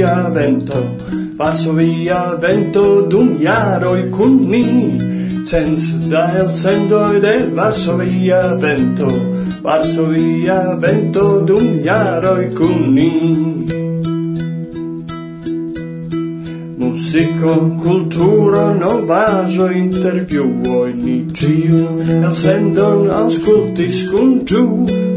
via vento, passo via vento dum jaroi cun ni, cens da el sendoi de passo via vento, passo via vento dum jaroi cun ni. cultura novajo interviuo ni ciu el sendon auscultis kun giu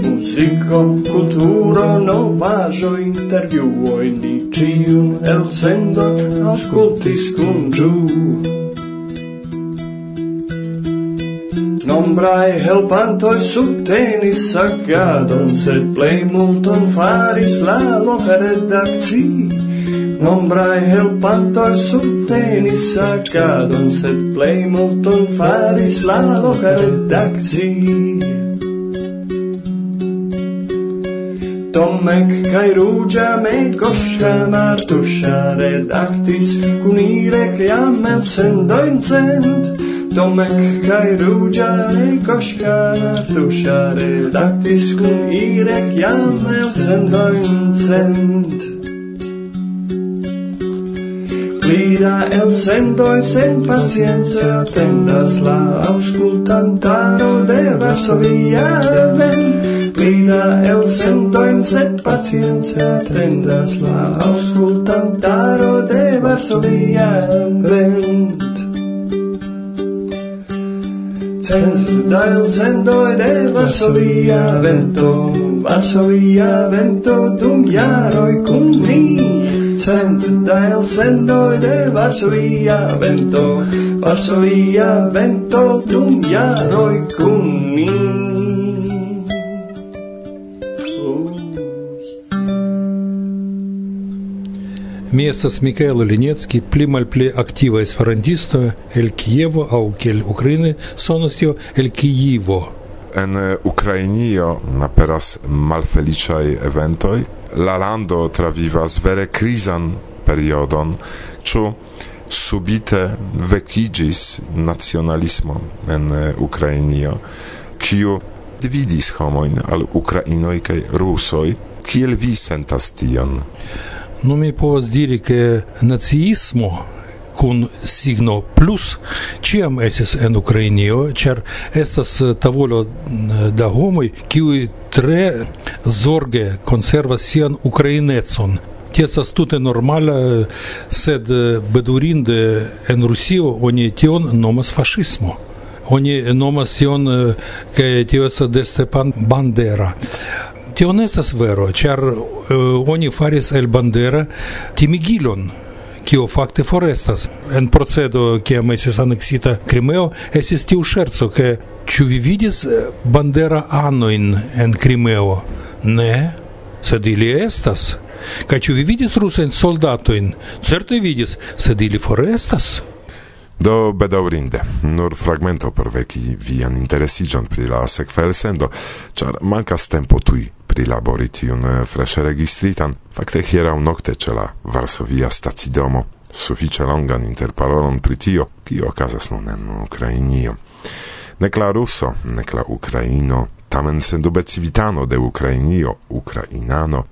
musico cultura novajo interviuo ni ciu el sendon auscultis kun giu Nombrae helpantoi subtenis sagadon, sed plei multon faris la loca redacci. Nombrae helpantoi subtenis tenis sakadon, sed plei multon faris la loca redakcio. Tomek kaj Ruĝa Mejkoŝa Martuŝa redaktis kun ili jam elsendojn cent. Tomek kaj Ruĝa Mejkoŝa Martuŝa redaktis kun ili jam elsendojn cent. Plida el sendoi sen pacienza attendas la auscultantaro de Varsovia. Ven. Plida el sendoi sen pacienza attendas la auscultantaro de Varsovia. Ven Cent da el sendoi de Varsovia. Vento, Varsovia vento dum jaroi cum ni cent da el sendo de Varsovia vento, Varsovia vento dum jaroj cum mi. Mi estas Mikaelo Linecki, pli malpli aktiva esperantisto el Kievo aŭ kiel Ukraine sonas tio el Kievo. En Ukrainio aperas malfeliĉaj eventoj la lando travivas vere crisan periodon, ĉu subite vecigis nacionalismo en eh, Ukrainio, kiu dividis homojn al Ukrainoi kaj rusoj. Kiel vi sentas tion? Nu mi povas diri, ke naziismo kun signo plus ciam estis en Ukrainio ĉar estas eh, tavolo eh, da homoj kiuj tre zorge konservas sian ukrainecon tiesas tute normala, eh, sed bedurinde en Rusio oni tion nomas fašismo. Oni nomas tion, kai tio estas de Stepan Bandera. Tio nesas vero, ĉar uh, oni faris el Bandera timigilon, kio fakte forestas en procedo kiam estis aneksita Krimeo esis tiu ŝerco ke ĉu vi vidis eh, bandera anoin en Krimeo? Ne sed ili estas. Kaj ĉu vi vidis rusajn soldatojn? Certe vidis sed ili forestas. Do bedaurinde, nur fragmento per veci vian interesigion pri la sekva sendo, char mancas tempo tui prilabori tiun eh, freshe registritan, fakte hiera un nocte ce la Varsovia stacidomo, suffice longan interparolon pri tio, kio okazas nun en Ukrainio. Nek la Ruso, nek la Ukraino, tamen sendube civitano de Ukrainio, Ukrainano,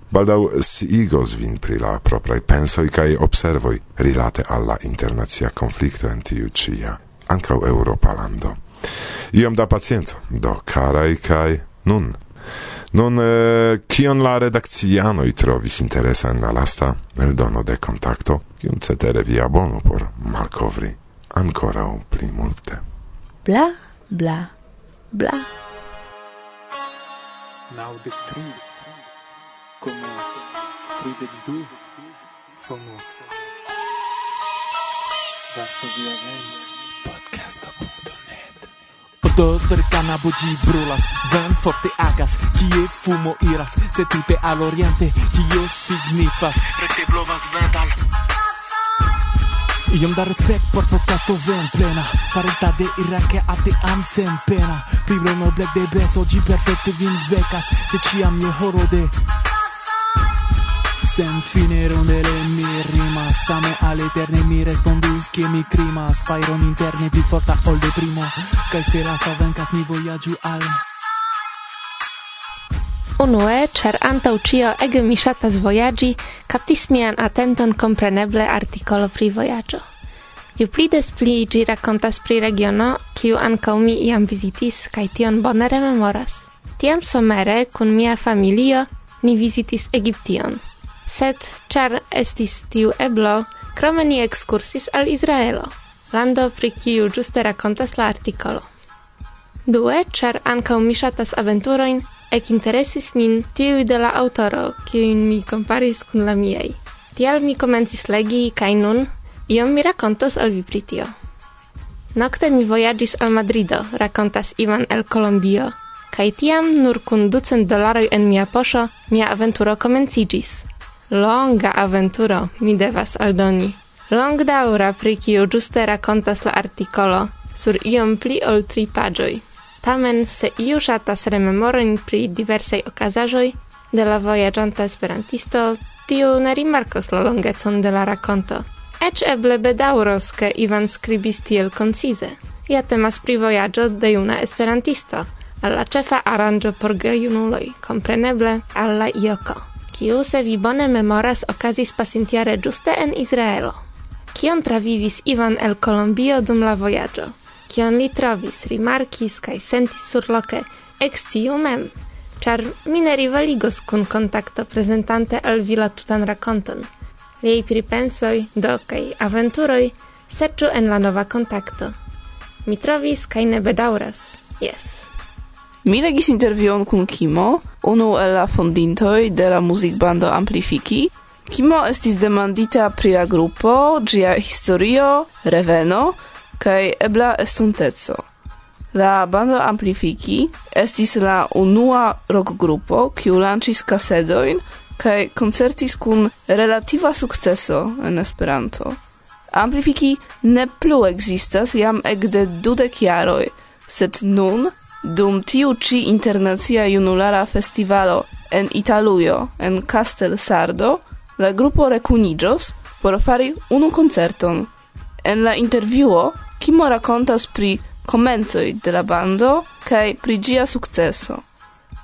si igos vin pri la propraj pensoi cae observoi rilate alla internazia conflicto en tiu cia, ancau Europa lando. Iom da pacienco do carai cae nun Nun, eh, kion la la i trovis interesa en la lasta eldono de contacto, kion cetere vi abonu por malkovri un pli multe. Bla, bla, bla. Naŭdek tri, como tridek du, fomo. Varsovia Games. Podos per cana gi brulas Ven forte agas Kie fumo iras Se tute al oriente Kio signifas? Rete blovas vental Iom da respect por podcasto ven plena Farita de Irake ate am sen pena. Pri noble de besto gi perfekte vin vecas Se ciam je horo de Sen fine rondele mi rimas Same all'eterne mi respondus Che mi crimas Fairon interne più forta ol de primo Kaj se lasta vencas mi vojaĝu al Unue, char antau cio ege mi shatas voyagi, captis mian attenton compreneble articolo pri voyaggio. Ju pli des pli gi racontas pri regiono, kiu ancau mi iam visitis, kai tion bonere memoras. Tiam somere, kun mia familio, ni visitis Egiption sed char estis tiu eblo, crome ni excursis al Izraelo, lando pri kiu giuste racontas la artikolo. Due, char ankaŭ mi shatas aventuroin, ec interesis min tiu de la aŭtoro, kiujn mi comparis kun la miei. Tial mi komencis legi kaj nun iom mi rakontos al vi pritio. Nocte mi vojaĝis al Madrido, rakontas Ivan el Colombio, kaj tiam nur kun ducent dolaroj en mia posho, mia aventuro comencigis longa aventuro, mi devas aldoni. Longdaura pri kiu giuste rakontas la artikolo, sur iom pli ol tri pagioi. Tamen, se iu ŝatas rememorin pri diversei okazajoi, de la vojaĝanta esperantisto, tiu ne rimarcos la longecon de la rakonto. Eĉ eble bedaŭros, ke Ivan skribis tiel koncize. Ja temas pri voyaggio de una esperantisto, al la ĉefa por gejunuloj, kompreneble al la Ioko kiu se vi bone memoras okazis pasintiare giuste en Izraelo. Kion travivis Ivan el Colombio dum la vojaĝo? Kion li trovis, rimarkis kaj sentis surloke, eksciu mem, ĉar mi ne rivaligos kun kontakto prezentante al vi la tutan rakonton. Liaj pripensoj, do kaj aventuroj serĉu en la nova kontakto. Mi trovis kaj ne bedaŭras. Jes. Mi legis intervion kun Kimo, unu el la fondintoj de la muzikbando Amplifiki. Kimo estis demandita pri la grupo, ĝia historio, reveno kaj ebla estonteco. La bando Amplifiki estis la unua rockgrupo, kiu lanĉis kasedojn kaj koncertis kun relativa sukceso en Esperanto. Amplifiki ne plu ekzistas jam ekde dudek jaroj, sed nun – dum tiu ci internacia junulara festivalo en Italujo, en Castel Sardo, la grupo recunigios por fari unu concerton. En la interviuo, Kimo racontas pri comenzoi de la bando cae pri gia successo.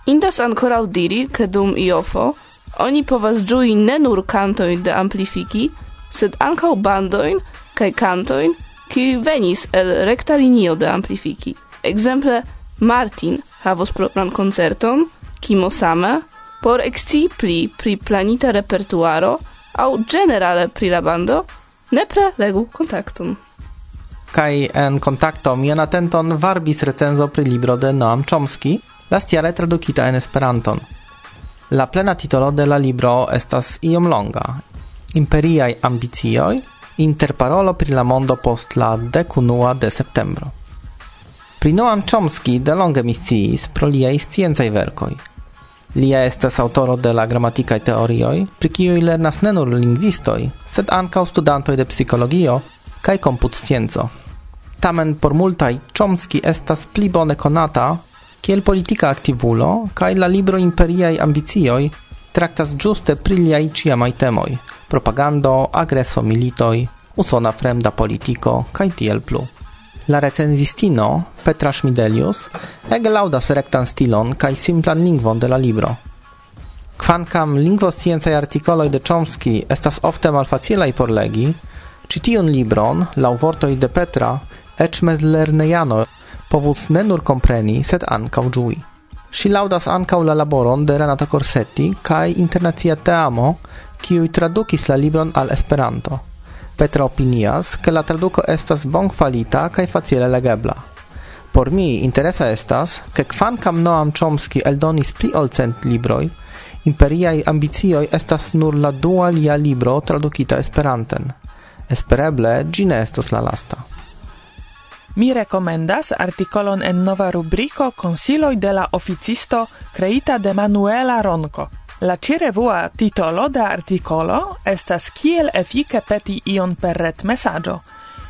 Indas ancora udiri che dum iofo oni povas giui ne nur cantoin de amplifiki, sed ancau bandoin cae cantoin qui venis el recta linio de amplifiki. Exemple, Martin havos propran koncerton, Kimo same, por exci pli pri planita repertuaro au generale pri la bando, nepre legu kontakton. Kaj en kontakto mian atenton varbis recenzo pri libro de Noam Chomsky, lastjare tradukita en Esperanton. La plena titolo de la libro estas iom longa. Imperiaj ambicioi, interparolo pri la mondo post la decunua de septembro. Pri Noam Chomsky delonge mi sciis pro liai scienzai vercoi. Lia estas autoro de la grammaticae teorioi, pri kiuj lernas ne nur lingvistoi, sed ancao studantoi de psicologio kai comput scienzo. Tamen por multai Chomsky estas pli bone konata kiel politika aktivulo kaj la libro Imperiaj ambicioj traktas ĝuste pri liaj ĉiamaj temoj: propagando, agreso, militoj, usona fremda politiko kaj tiel plu la recenzistino Petra Schmidelius ege laudas rectan stilon kaj simplan lingvon de la libro. Kvankam lingvo sciencaj artikoloj de Chomsky estas ofte malfacilaj por legi, ĉi libron, lau vortoi de Petra, eĉ mezlernejano povus ne nur compreni, sed ancau giui. Si laudas ancau la laboron de Renato Corsetti kai internazia Teamo, kiui tradukis la libron al Esperanto. Petro opinias ke la traduko estas bonkvalita kaj facile legebla. Por mi interesa estas, ke kvankam Noam Chomsky eldonis pli ol cent libroj, imperiaj ambicioj estas nur la dua lia libro tradukita Esperanten. Espereble ĝi ne estos la lasta. Mi rekomendas artikolon en nova rubriko Konsiloj de la oficisto kreita de Manuela Ronko. La cirevua titolo da articolo estas kiel efike peti ion per ret mesaĝo.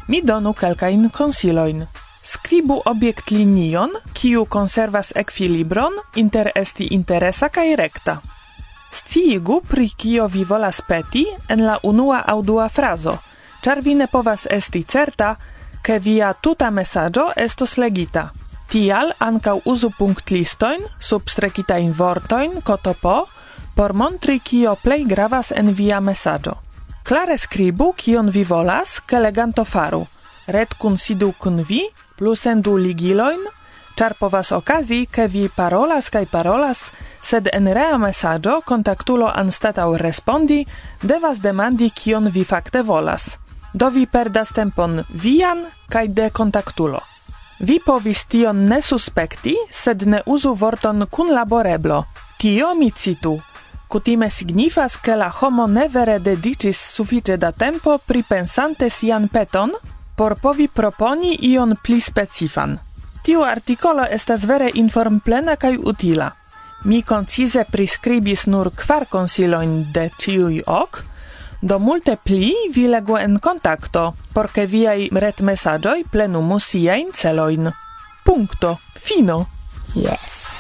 Mi donu kelkajn consiloin. Skribu objekt linion, kiu konservas ekvilibron inter esti interesa kaj rekta. Sciigu pri kio vi volas peti en la unua aŭ dua frazo, ĉar vi ne povas esti certa, ke via tuta mesaĝo estos legita. Tial ankaŭ uzu punktlistojn, substrekitajn vortojn, kotopo, por montri kio plej gravas en via mesaĝo. Klare skribu kion vi volas, ke leganto faru. Red kun sidu kun vi, plus endu ligilojn, ĉar povas okazi, ke vi parolas kaj parolas, sed en rea mesaĝo kontaktulo anstataŭ respondi devas demandi kion vi fakte volas. Do vi perdas tempon vian kaj de kontaktulo. Vi povis tion ne suspekti, sed ne uzu vorton kun laboreblo. Tio mi citu, kutime signifas ke la homo ne vere dediĉis da tempo pripensante sian peton por povi proponi ion pli specifan. Tiu artikolo estas vere informplena kaj utila. Mi koncize priskribis nur kvar konsilojn de ciui ok, do multe pli vi legu en kontakto, por ke viaj retmesaĝoj plenumu siajn celojn. Punkto. Fino. Yes.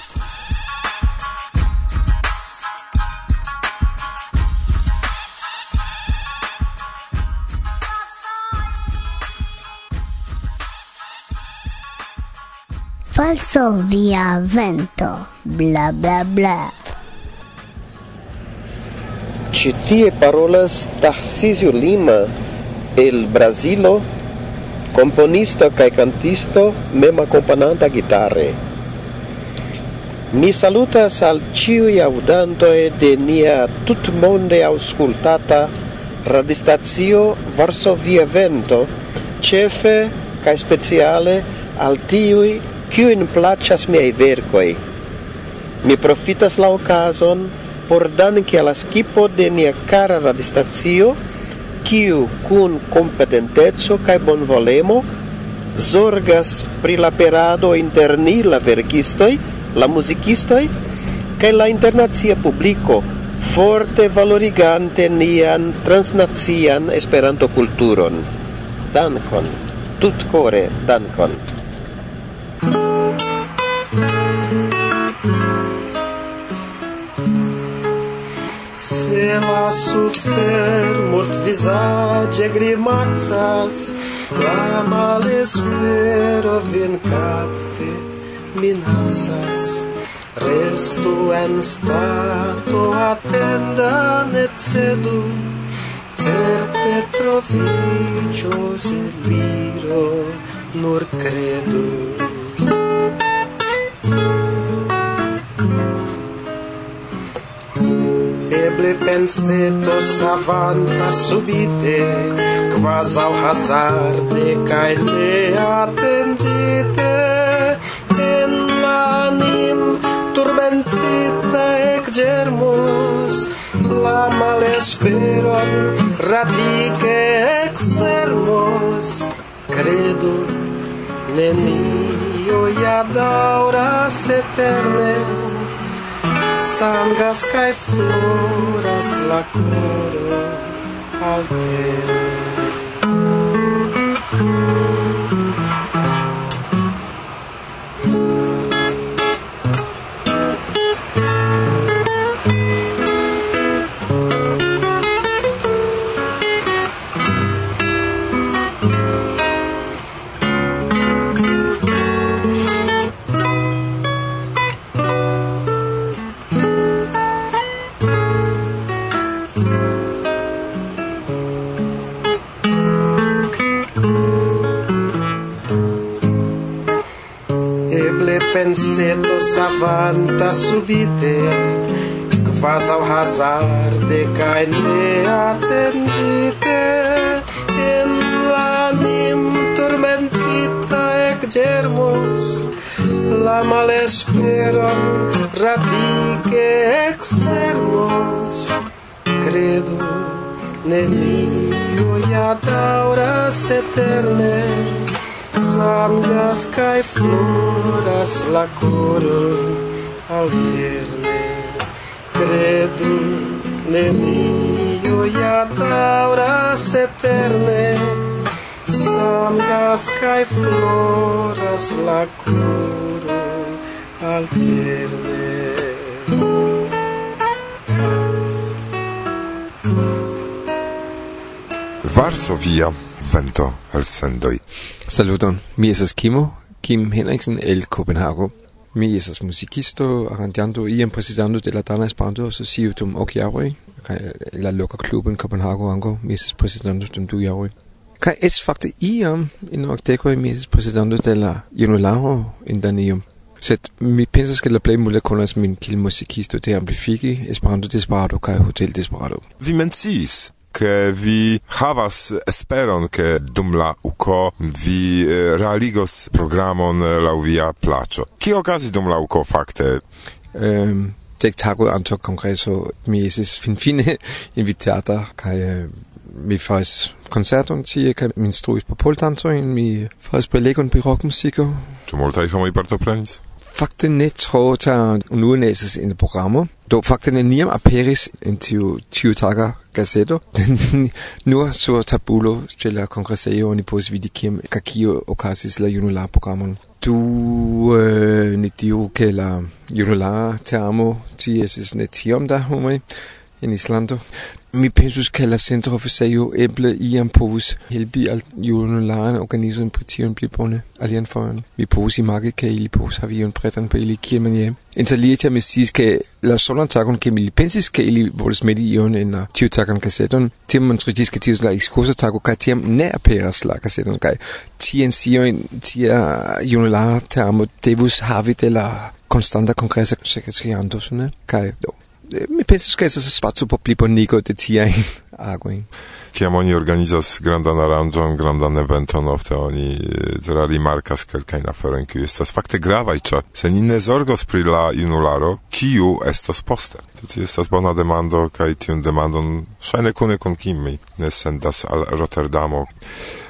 falso via vento, bla bla bla. Ĉi tie parolas Tarcisio Lima el brasilo componisto kaj cantisto mem akompananta gitare. Mi salutas al ciui audantoi de nia tutmonde auscultata radistazio Varsovia Vento, cefe cae speciale al tiui kiu in placas miei vercoi. Mi profitas la ocason por danki alla skipo de nia cara radistazio, kiu kun competentezzo bon volemo zorgas pri la perado inter ni la verkistoi la muzikistoj kai la internazia publiko forte valorigante nian transnazian Esperanto-kulturon. Dankon, tutcore dankon. la sufer mult visage grimaxas la malespero vin capte minaxas restu en stato attenda ne cedu certe trovicios liro nur credu. Eble penseto savanta subite, quasau hazarde cae neatendite, en anim turbentita ec germos, la malesperon radice extermos, credo nenio ia dauras eterne, sangas kai floras la koro alterne inseto savanta subite quas au hazarde kaj ne atendite. En lanim tormentita ec germos la malesperon radike externos. Credo nenio ia dauras eterne largas kaj floras la coro alterne credu nenio ia daŭras eterne. Sangas kaj floras la coro alterne Varsovia. Advento al sendoi. Saluton, mi esas Kimo, Kim Henriksen el Copenhago. Mi esas musicisto, arrangiando iam precisando de la Dana Esperanto Societum ok jaroj, kaj la loka klubo en Copenhago ango, mi esas presidando dum du jaroj. Kaj es fakte iam in okdekoj mi esas presidando de la junularo en Danium. Sed mi pensas che la plej multe konas min kiel musicisto de Amplifiki, Esperanto Desperado kaj Hotel Desperado. Vi menciis che vi havas esperon che dum la uco vi eh, realigos programon eh, la via placio. Ki okazis dum la uco fakte? Ehm um, dek tago anto congreso mi esis finfine invitata kai eh, mi fas concerton tie kaj mi instruis popoltantojn mi fas prelegon pri rockmuziko. Ĉu multaj homoj partoprenis? fakte ne tro ta unuenæses in programo Do fakte ne niam aperis in tiu tiu taga gazeto. Nur sur tabulo til la congresseio oni pos vidi kim kakio okazis la junula programon. Du eh, øh, ni tiu ke la junula teamo ti esis ne tiom da homoi in Islando. Mi pensus che la centro officio eble iam povus helpi al junularan organizon pri tion pli bone alian fojon. Mi povus imagi che ili povus havi ion pretan per ili kiel manie. Interlie tiam mi sis, che la solan tagon che mi pensis che ili volis medi ion en la tiu tagon kaseton, tiam montriĝis ke tiu la excusa tago kaj tiam ne aperas la kaseton kaj tien siojn tia junulara teamo devus havi de la constanta kongresa secretariando, ne? Do Eh, mi pensas che esas spazio po pli bonigo de tiaj agoj. Kiam oni organizas grandan aranĝon, grandan eventon, ofte oni eh, rimarkas kelkajn aferojn, kiuj estas fakte gravaj, ĉar se ni ne zorgos pri la junularo, kiu estos poste. Tio estas bona demando kaj tiun demandon ŝajne kune kun kim mi ne sendas al Rotterdamo.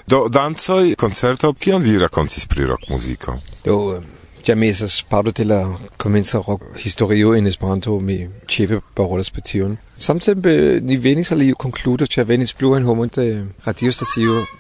Do dancoj, koncerto, kion vi rakontis pri rock muziko? Do Jamen, så sparer til at komentere historio en Esperanto mi chefe parolas specion. Samtempe ni venis alio concludo ĉe venis pluan homo de radio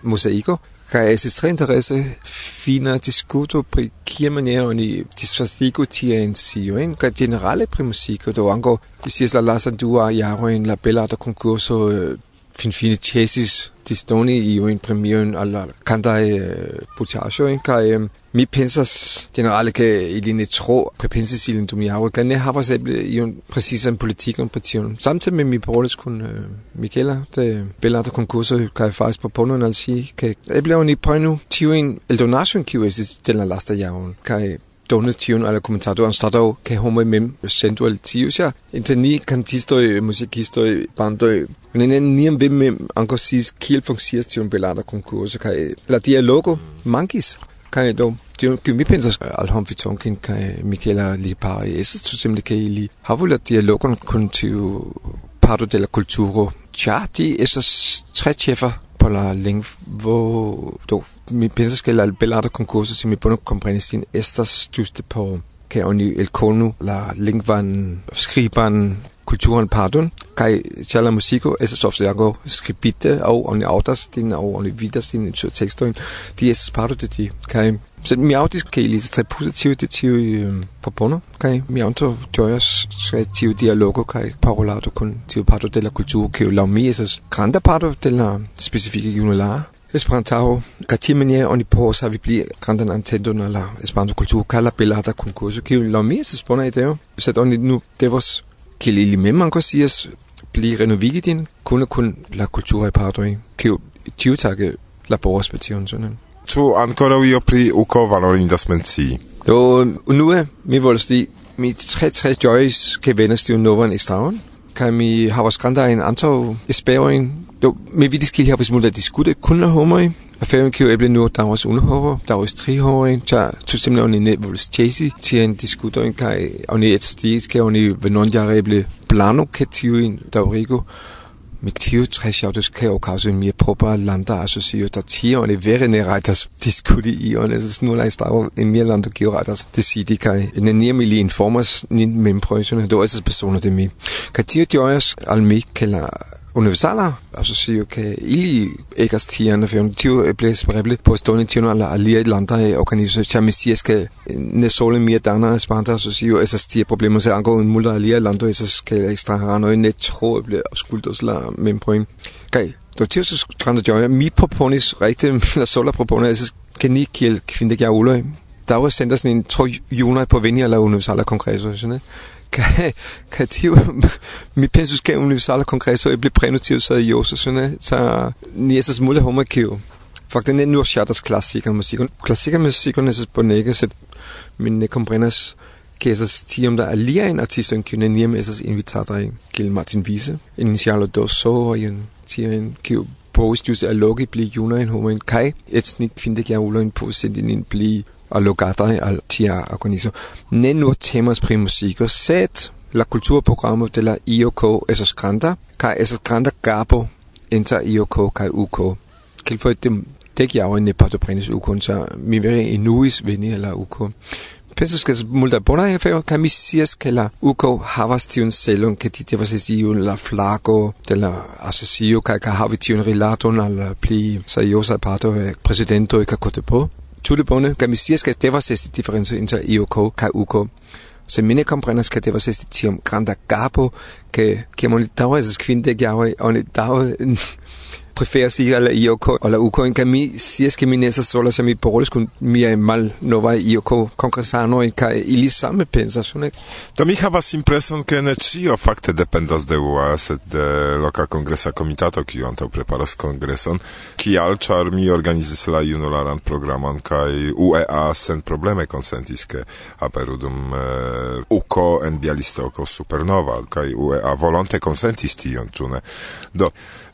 Mosaico kaj estis tre interese fina diskuto pri kia maniero ni disvastigu tiajn sciojn kaj generale pri muziko do ankaŭ vi scias la lastan dua jarojn la belarta konkurso eh, fin finfine ĉesis disdoni in premiojn al la kantaj eh, puteaĵoj kai mi pensas generale ke ili ne tro pripensis ilin dum jaroj kaj ne havas eble iun precizan politikon pri Samtidig samtime mi polis kun eh, Mikela de belarta konkurso kaj faris proponon al si ke eble oni prenu tiujn el kiuj estis de la lasta jaro kai donativen alla commentado stato ke homo mem sentu al tio ĉar inter ni kantistoj muzikistoj ne ni neniam vi mem ankaŭ sis kiel funkcias tion belada konkurso kai la dialogo mankis. Kai do tio ke mi pensas al homo fitonkin kai michela li pari Lipari tu simle ke li havu la dialogon kun tio parto de la kulturo. Ĉar estas tre chefer på la lingvo do mi pensas che la belardo concorso se mi pone comprenis sin estas giuste po che oni el conu la lingvan scriban kulturen pardon kai chala musiko es so sehr go skribite au oni autas din au oni vidas din zu textoin die es parto de ti kai se mi autis ke ili tre positiv de ti um, propono kai mi auto joyas tre ti dialogo kai parolado kun ti parto de la kulturo ke la mi es granda parto de la specifica junula Esperantao tia maniera oni povas havi pli grandan antendon al la Esperanto-kulturo kaj la belarda konkurso, kiu laŭ mi estas bona ideo, sed oni nu devos, kiel ili mem ankaŭ scias, pli renovigi din kune kun la kulturaj partoj, kiu tiutage laboras per tion sonon. Ĉu ankoraŭ io pri uko valorindas mencii? Do unue mi volas di mi tre tre ĝojis ke venas tiun novan estraron kaj mi havas grandajn antaŭ esperojn Do, mi vidis kiel havis multe diskute kun la homoj, aferon kiu eble nur daŭras unu horo, daŭras tri horoj, ĉar tutsimple oni ne volus ĉesi tiajn diskutojn kaj oni eksciis ke oni venonjare eble kan ke tiujn daŭrigu. Med tio tre sjovt kan jo kaos en mere proper landa associo der tio en vere ne reiters diskuti i og det er nu lei stavo en mere landa kio reiters det si de kai en nær mi lige informas nin mem do då er de personer det mi. Kan tio joyas almi kala universala, altså sige, okay, ili egas tierne, er for tio øh, blev spreble på stående tioner, eller alia et landa øh, organiser, tja messiaske, øh, ne sole mia danner af så altså sige, så stiger problemer, så angår en mulder alia landa, så skal ekstra noget, net tro, blev skuldosla, men på kai Okay, tio tiosus grande joia, mi proponis rette, eller sola propone så kan ni kiel kvinde gjerde er uløg. Der er var sendt sådan en, tror, junior på Vinja eller Universaler Kongresser, sådan noget. kreativ. Mi penso che è universale congresso e bli prenotivo i Josefsene, sa niesas mulle homakio. Fakten ne nur shatas klassiker musik. Und klassiker musik und es ist bonege, set min ne comprenas que esas tiam da alia en artisto en kiu neniam esas invitata kiel Martin Wiese, en Charlotte Dosso, en tien kiu povis juste allogi kai junajn homojn finde etsnik kvindek jarulojn povis sendi nin pli allogatai al tia agoniso. Ne nur temas pri musiko, sed la kulturprogramo de la IOK esas granda, kai esas granda gapo inter IOK kai UK. Kelfoj dem dekiaŭ ne partoprenis UK, så mi vere enuis veni al la UK. Pensas que es multa bona afero ca mi sias que la UCO havas tiun celon que ti devas esti la flago de la asesio, ca ca havi tiun rilaton al pli seriosa parto e presidento kaj kotepo. tullebonde gamisiesca devas esti diferenco inter IOK kaj UK. Se mi ne komprenas ke devas esti tiom granda gapo ke kiam oni daŭre estas kvindek jaroj oni daŭre prefere at al alla IOK alla UK en kami sies che mi nessa sola se mi paroles con mia mal nova IOK congressano e ca ili same pensas ne? Do mi havas impreson che ne cio fakte dependas de UA sed de loka kongresa komitato ki antaŭ preparas kongreson kial ĉar mi organizis la junularan programon kaj UEA sen probleme konsentis ke aperu dum eh, uh, UKO en Bialistoko supernova kaj UEA volonte konsentis tion ĉu ne? Do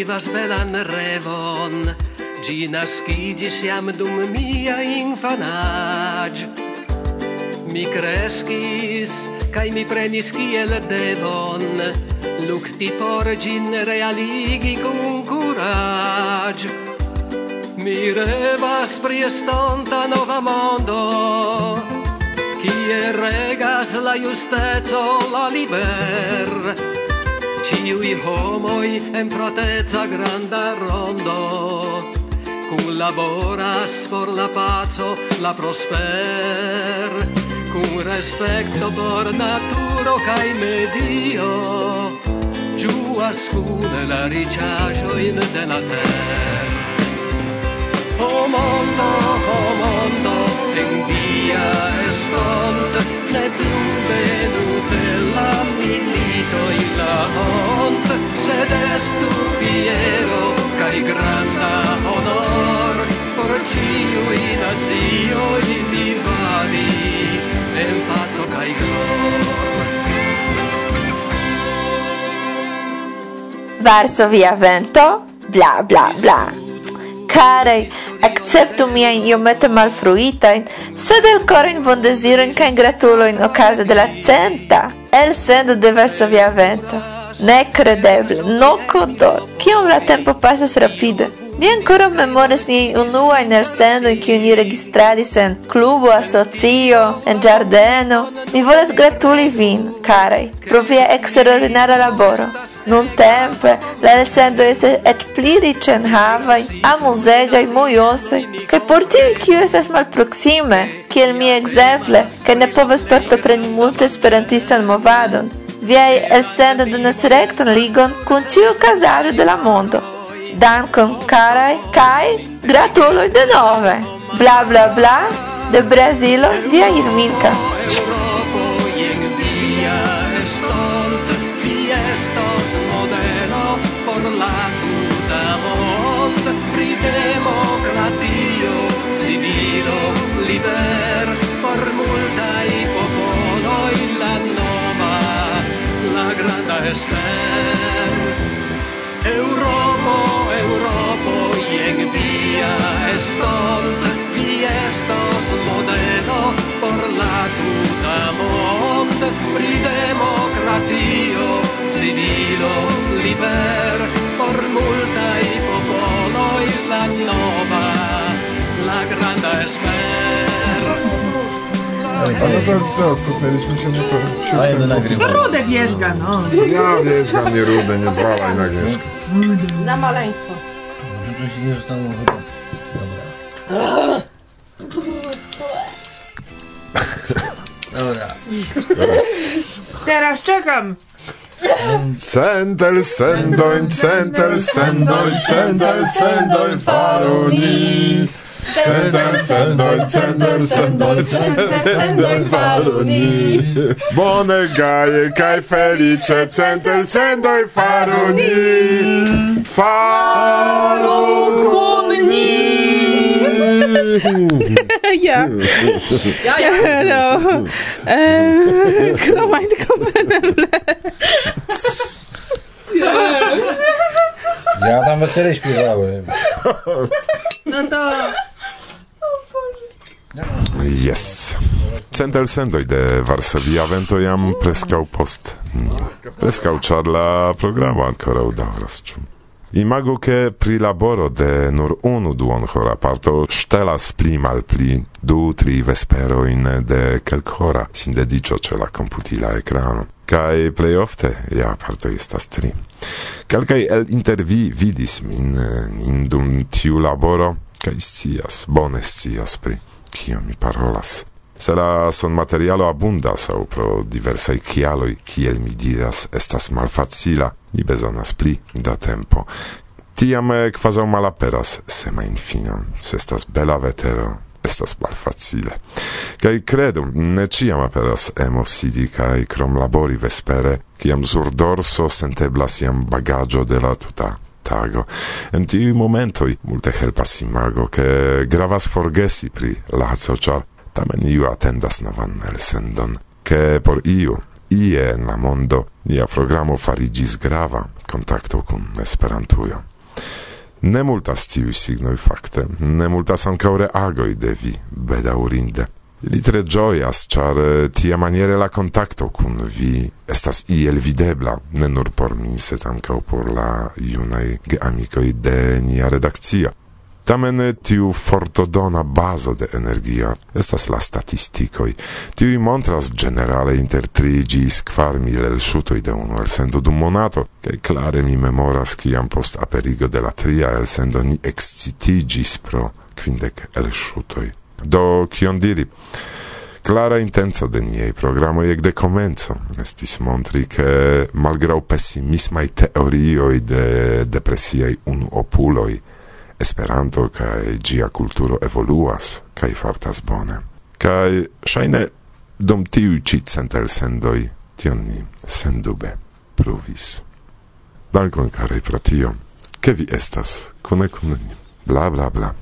vas belan revon, Gi nascigis jam dum mia infanag. Mi crescis, cae mi prenis kiel devon, Lucti por gin realigi cum curag. Mi revas pri estonta nova mondo, Kie regas la justezo la liber, ciui homoi en fratezza granda rondo. Cum laboras por la pazzo la prosper. Cum respecto por naturo cae medio. Giuas cune la ricciaggio in de la ter o oh mondo o mondo en via sunt ne plu venute la milito la hont sed estu fiero cae granda honor por ciui nazioi vivadi en pazzo cae glor Varsovia vento, bla bla bla. Carei, acceptu miajn iomete malfruitajn, sed desiro in can gratulo in de della centa elsendo de verso via Vento. Nekredeble, noko chi kiom la tempo pasas rapide. Mi ancora memoris ni unua in el sendo in cui ni registradis en clubo, asocio, en giardeno. Mi voles gratuli vin, carai, pro via extraordinara laboro. Nuntempe la recenzoj este et pli riĉenhavaj, amusegai mojosaj che por tiuj, kiu estas malproksime, kiel mi exemple che ne povas partopreni multe esperantistan movadon. viei el sendo donas rectan ligon cun ĉiu casaro de la mondo. Dankon, karaj, kaj gratuloj denove! Bla bla bla de Brazilo via Irminka. per por multaj popoloj la nova, la granda espero. Ale to co, stuknęliśmy się, no to się Ale No rudę wierzga, no. Ja wierzgam, nie rudę, nie zwalaj na wierzgę. Na maleństwo. Dobrze, to nie zostało. Dobra. Dobra. Teraz czekam. Centel sendoin, centel sendoin, centel sendoin faru ni. Sendoin, sendoin, sendoin, sendoin, sendoin faru ni. Bone gaje kai felice, centel sendoin faru ni. Faru ni. yeah. ja, ja. Genau. Ähm, mein Komponente. Ja tam wesele śpiewałem. No to... Yes. Centelsendoj de Varsoviaven to jam preskaŭ post. Hmm. Preskaŭ ĉar la programo ankoraŭ daŭras. Imago che pri laboro de nur unu duon hora parto stelas pli mal pli du tri vespero in de kelk hora sin dedicio ce la computila ekrano. kai plej ofte ja parto estas tri kelkaj el intervi vidis min eh, in dum tiu laboro kaj scias bone scias pri kio mi parolas Se la sonmaterialo abundas au pro diversai kialoj, kiel mi diras, estas malfacila, ni bezonas pli da tempo. Tiam eh, quasau malaperas semajnfinon, se estas bela vetero, estas malfacile. Kai kredu, ne ciam aperas emo sidi kaj kromlabori vespere, kiam sur dorso senteblas iam bagaggio de la tuta tago. En tiuj momentoi, multe helpas imago, ke gravas forgesi pri lazo, char Tamen iu atendas novan elsendon, che por iu, ie en la mondo, nia programo farigis grava kontakto kun Esperantujo. Ne multas tiui signoi fakte, ne multas ancaure agoi de vi, bedaurinde. Li tre ĝojas, char eh, tia maniere la kontakto kun vi estas iel videbla, ne nur por mi, sed ancau por la junaj geamicoi de nia redakcio. Tamen tiu fortodona bazo de energia estas la statistikoj. Tiuj montras generale inter tri ĝis kvar mil elŝutoj de unu elsendo dum monato, kaj klare mi memoras kiam post aperigo de la tria elsendo ni excitiĝis pro kvindek elŝutoj. Do kion diri? Clara intenso de niei programoi ec de comenzo estis montri che malgrau pessimismai teorioi de depresiei unuopuloi Esperanto kaj ĝia kulturo evoluas kaj fartas bone. Kaj ŝajne dum tiuj ĉi centelsendoj tion ni sendube pruvis. Dankon karaj pro tio, ke vi estas kune kun ni. Bla bla bla.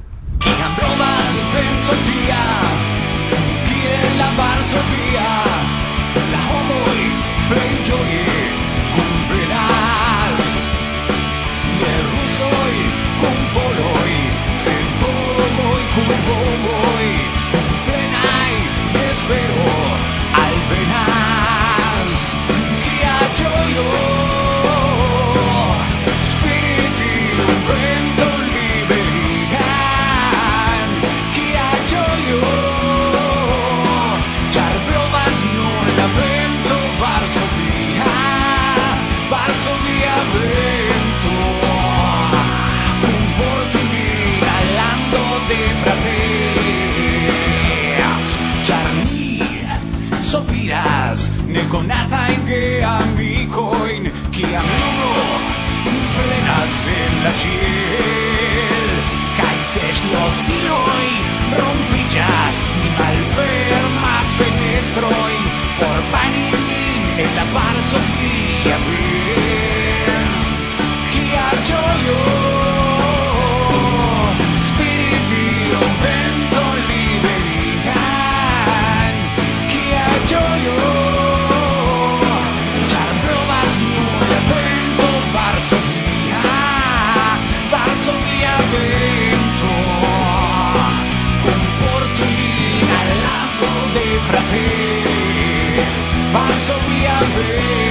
la chiel. Caices nosiloj, rompiĝas malfermas fenestroj por panimi en la parsofia via. past, and so we are free.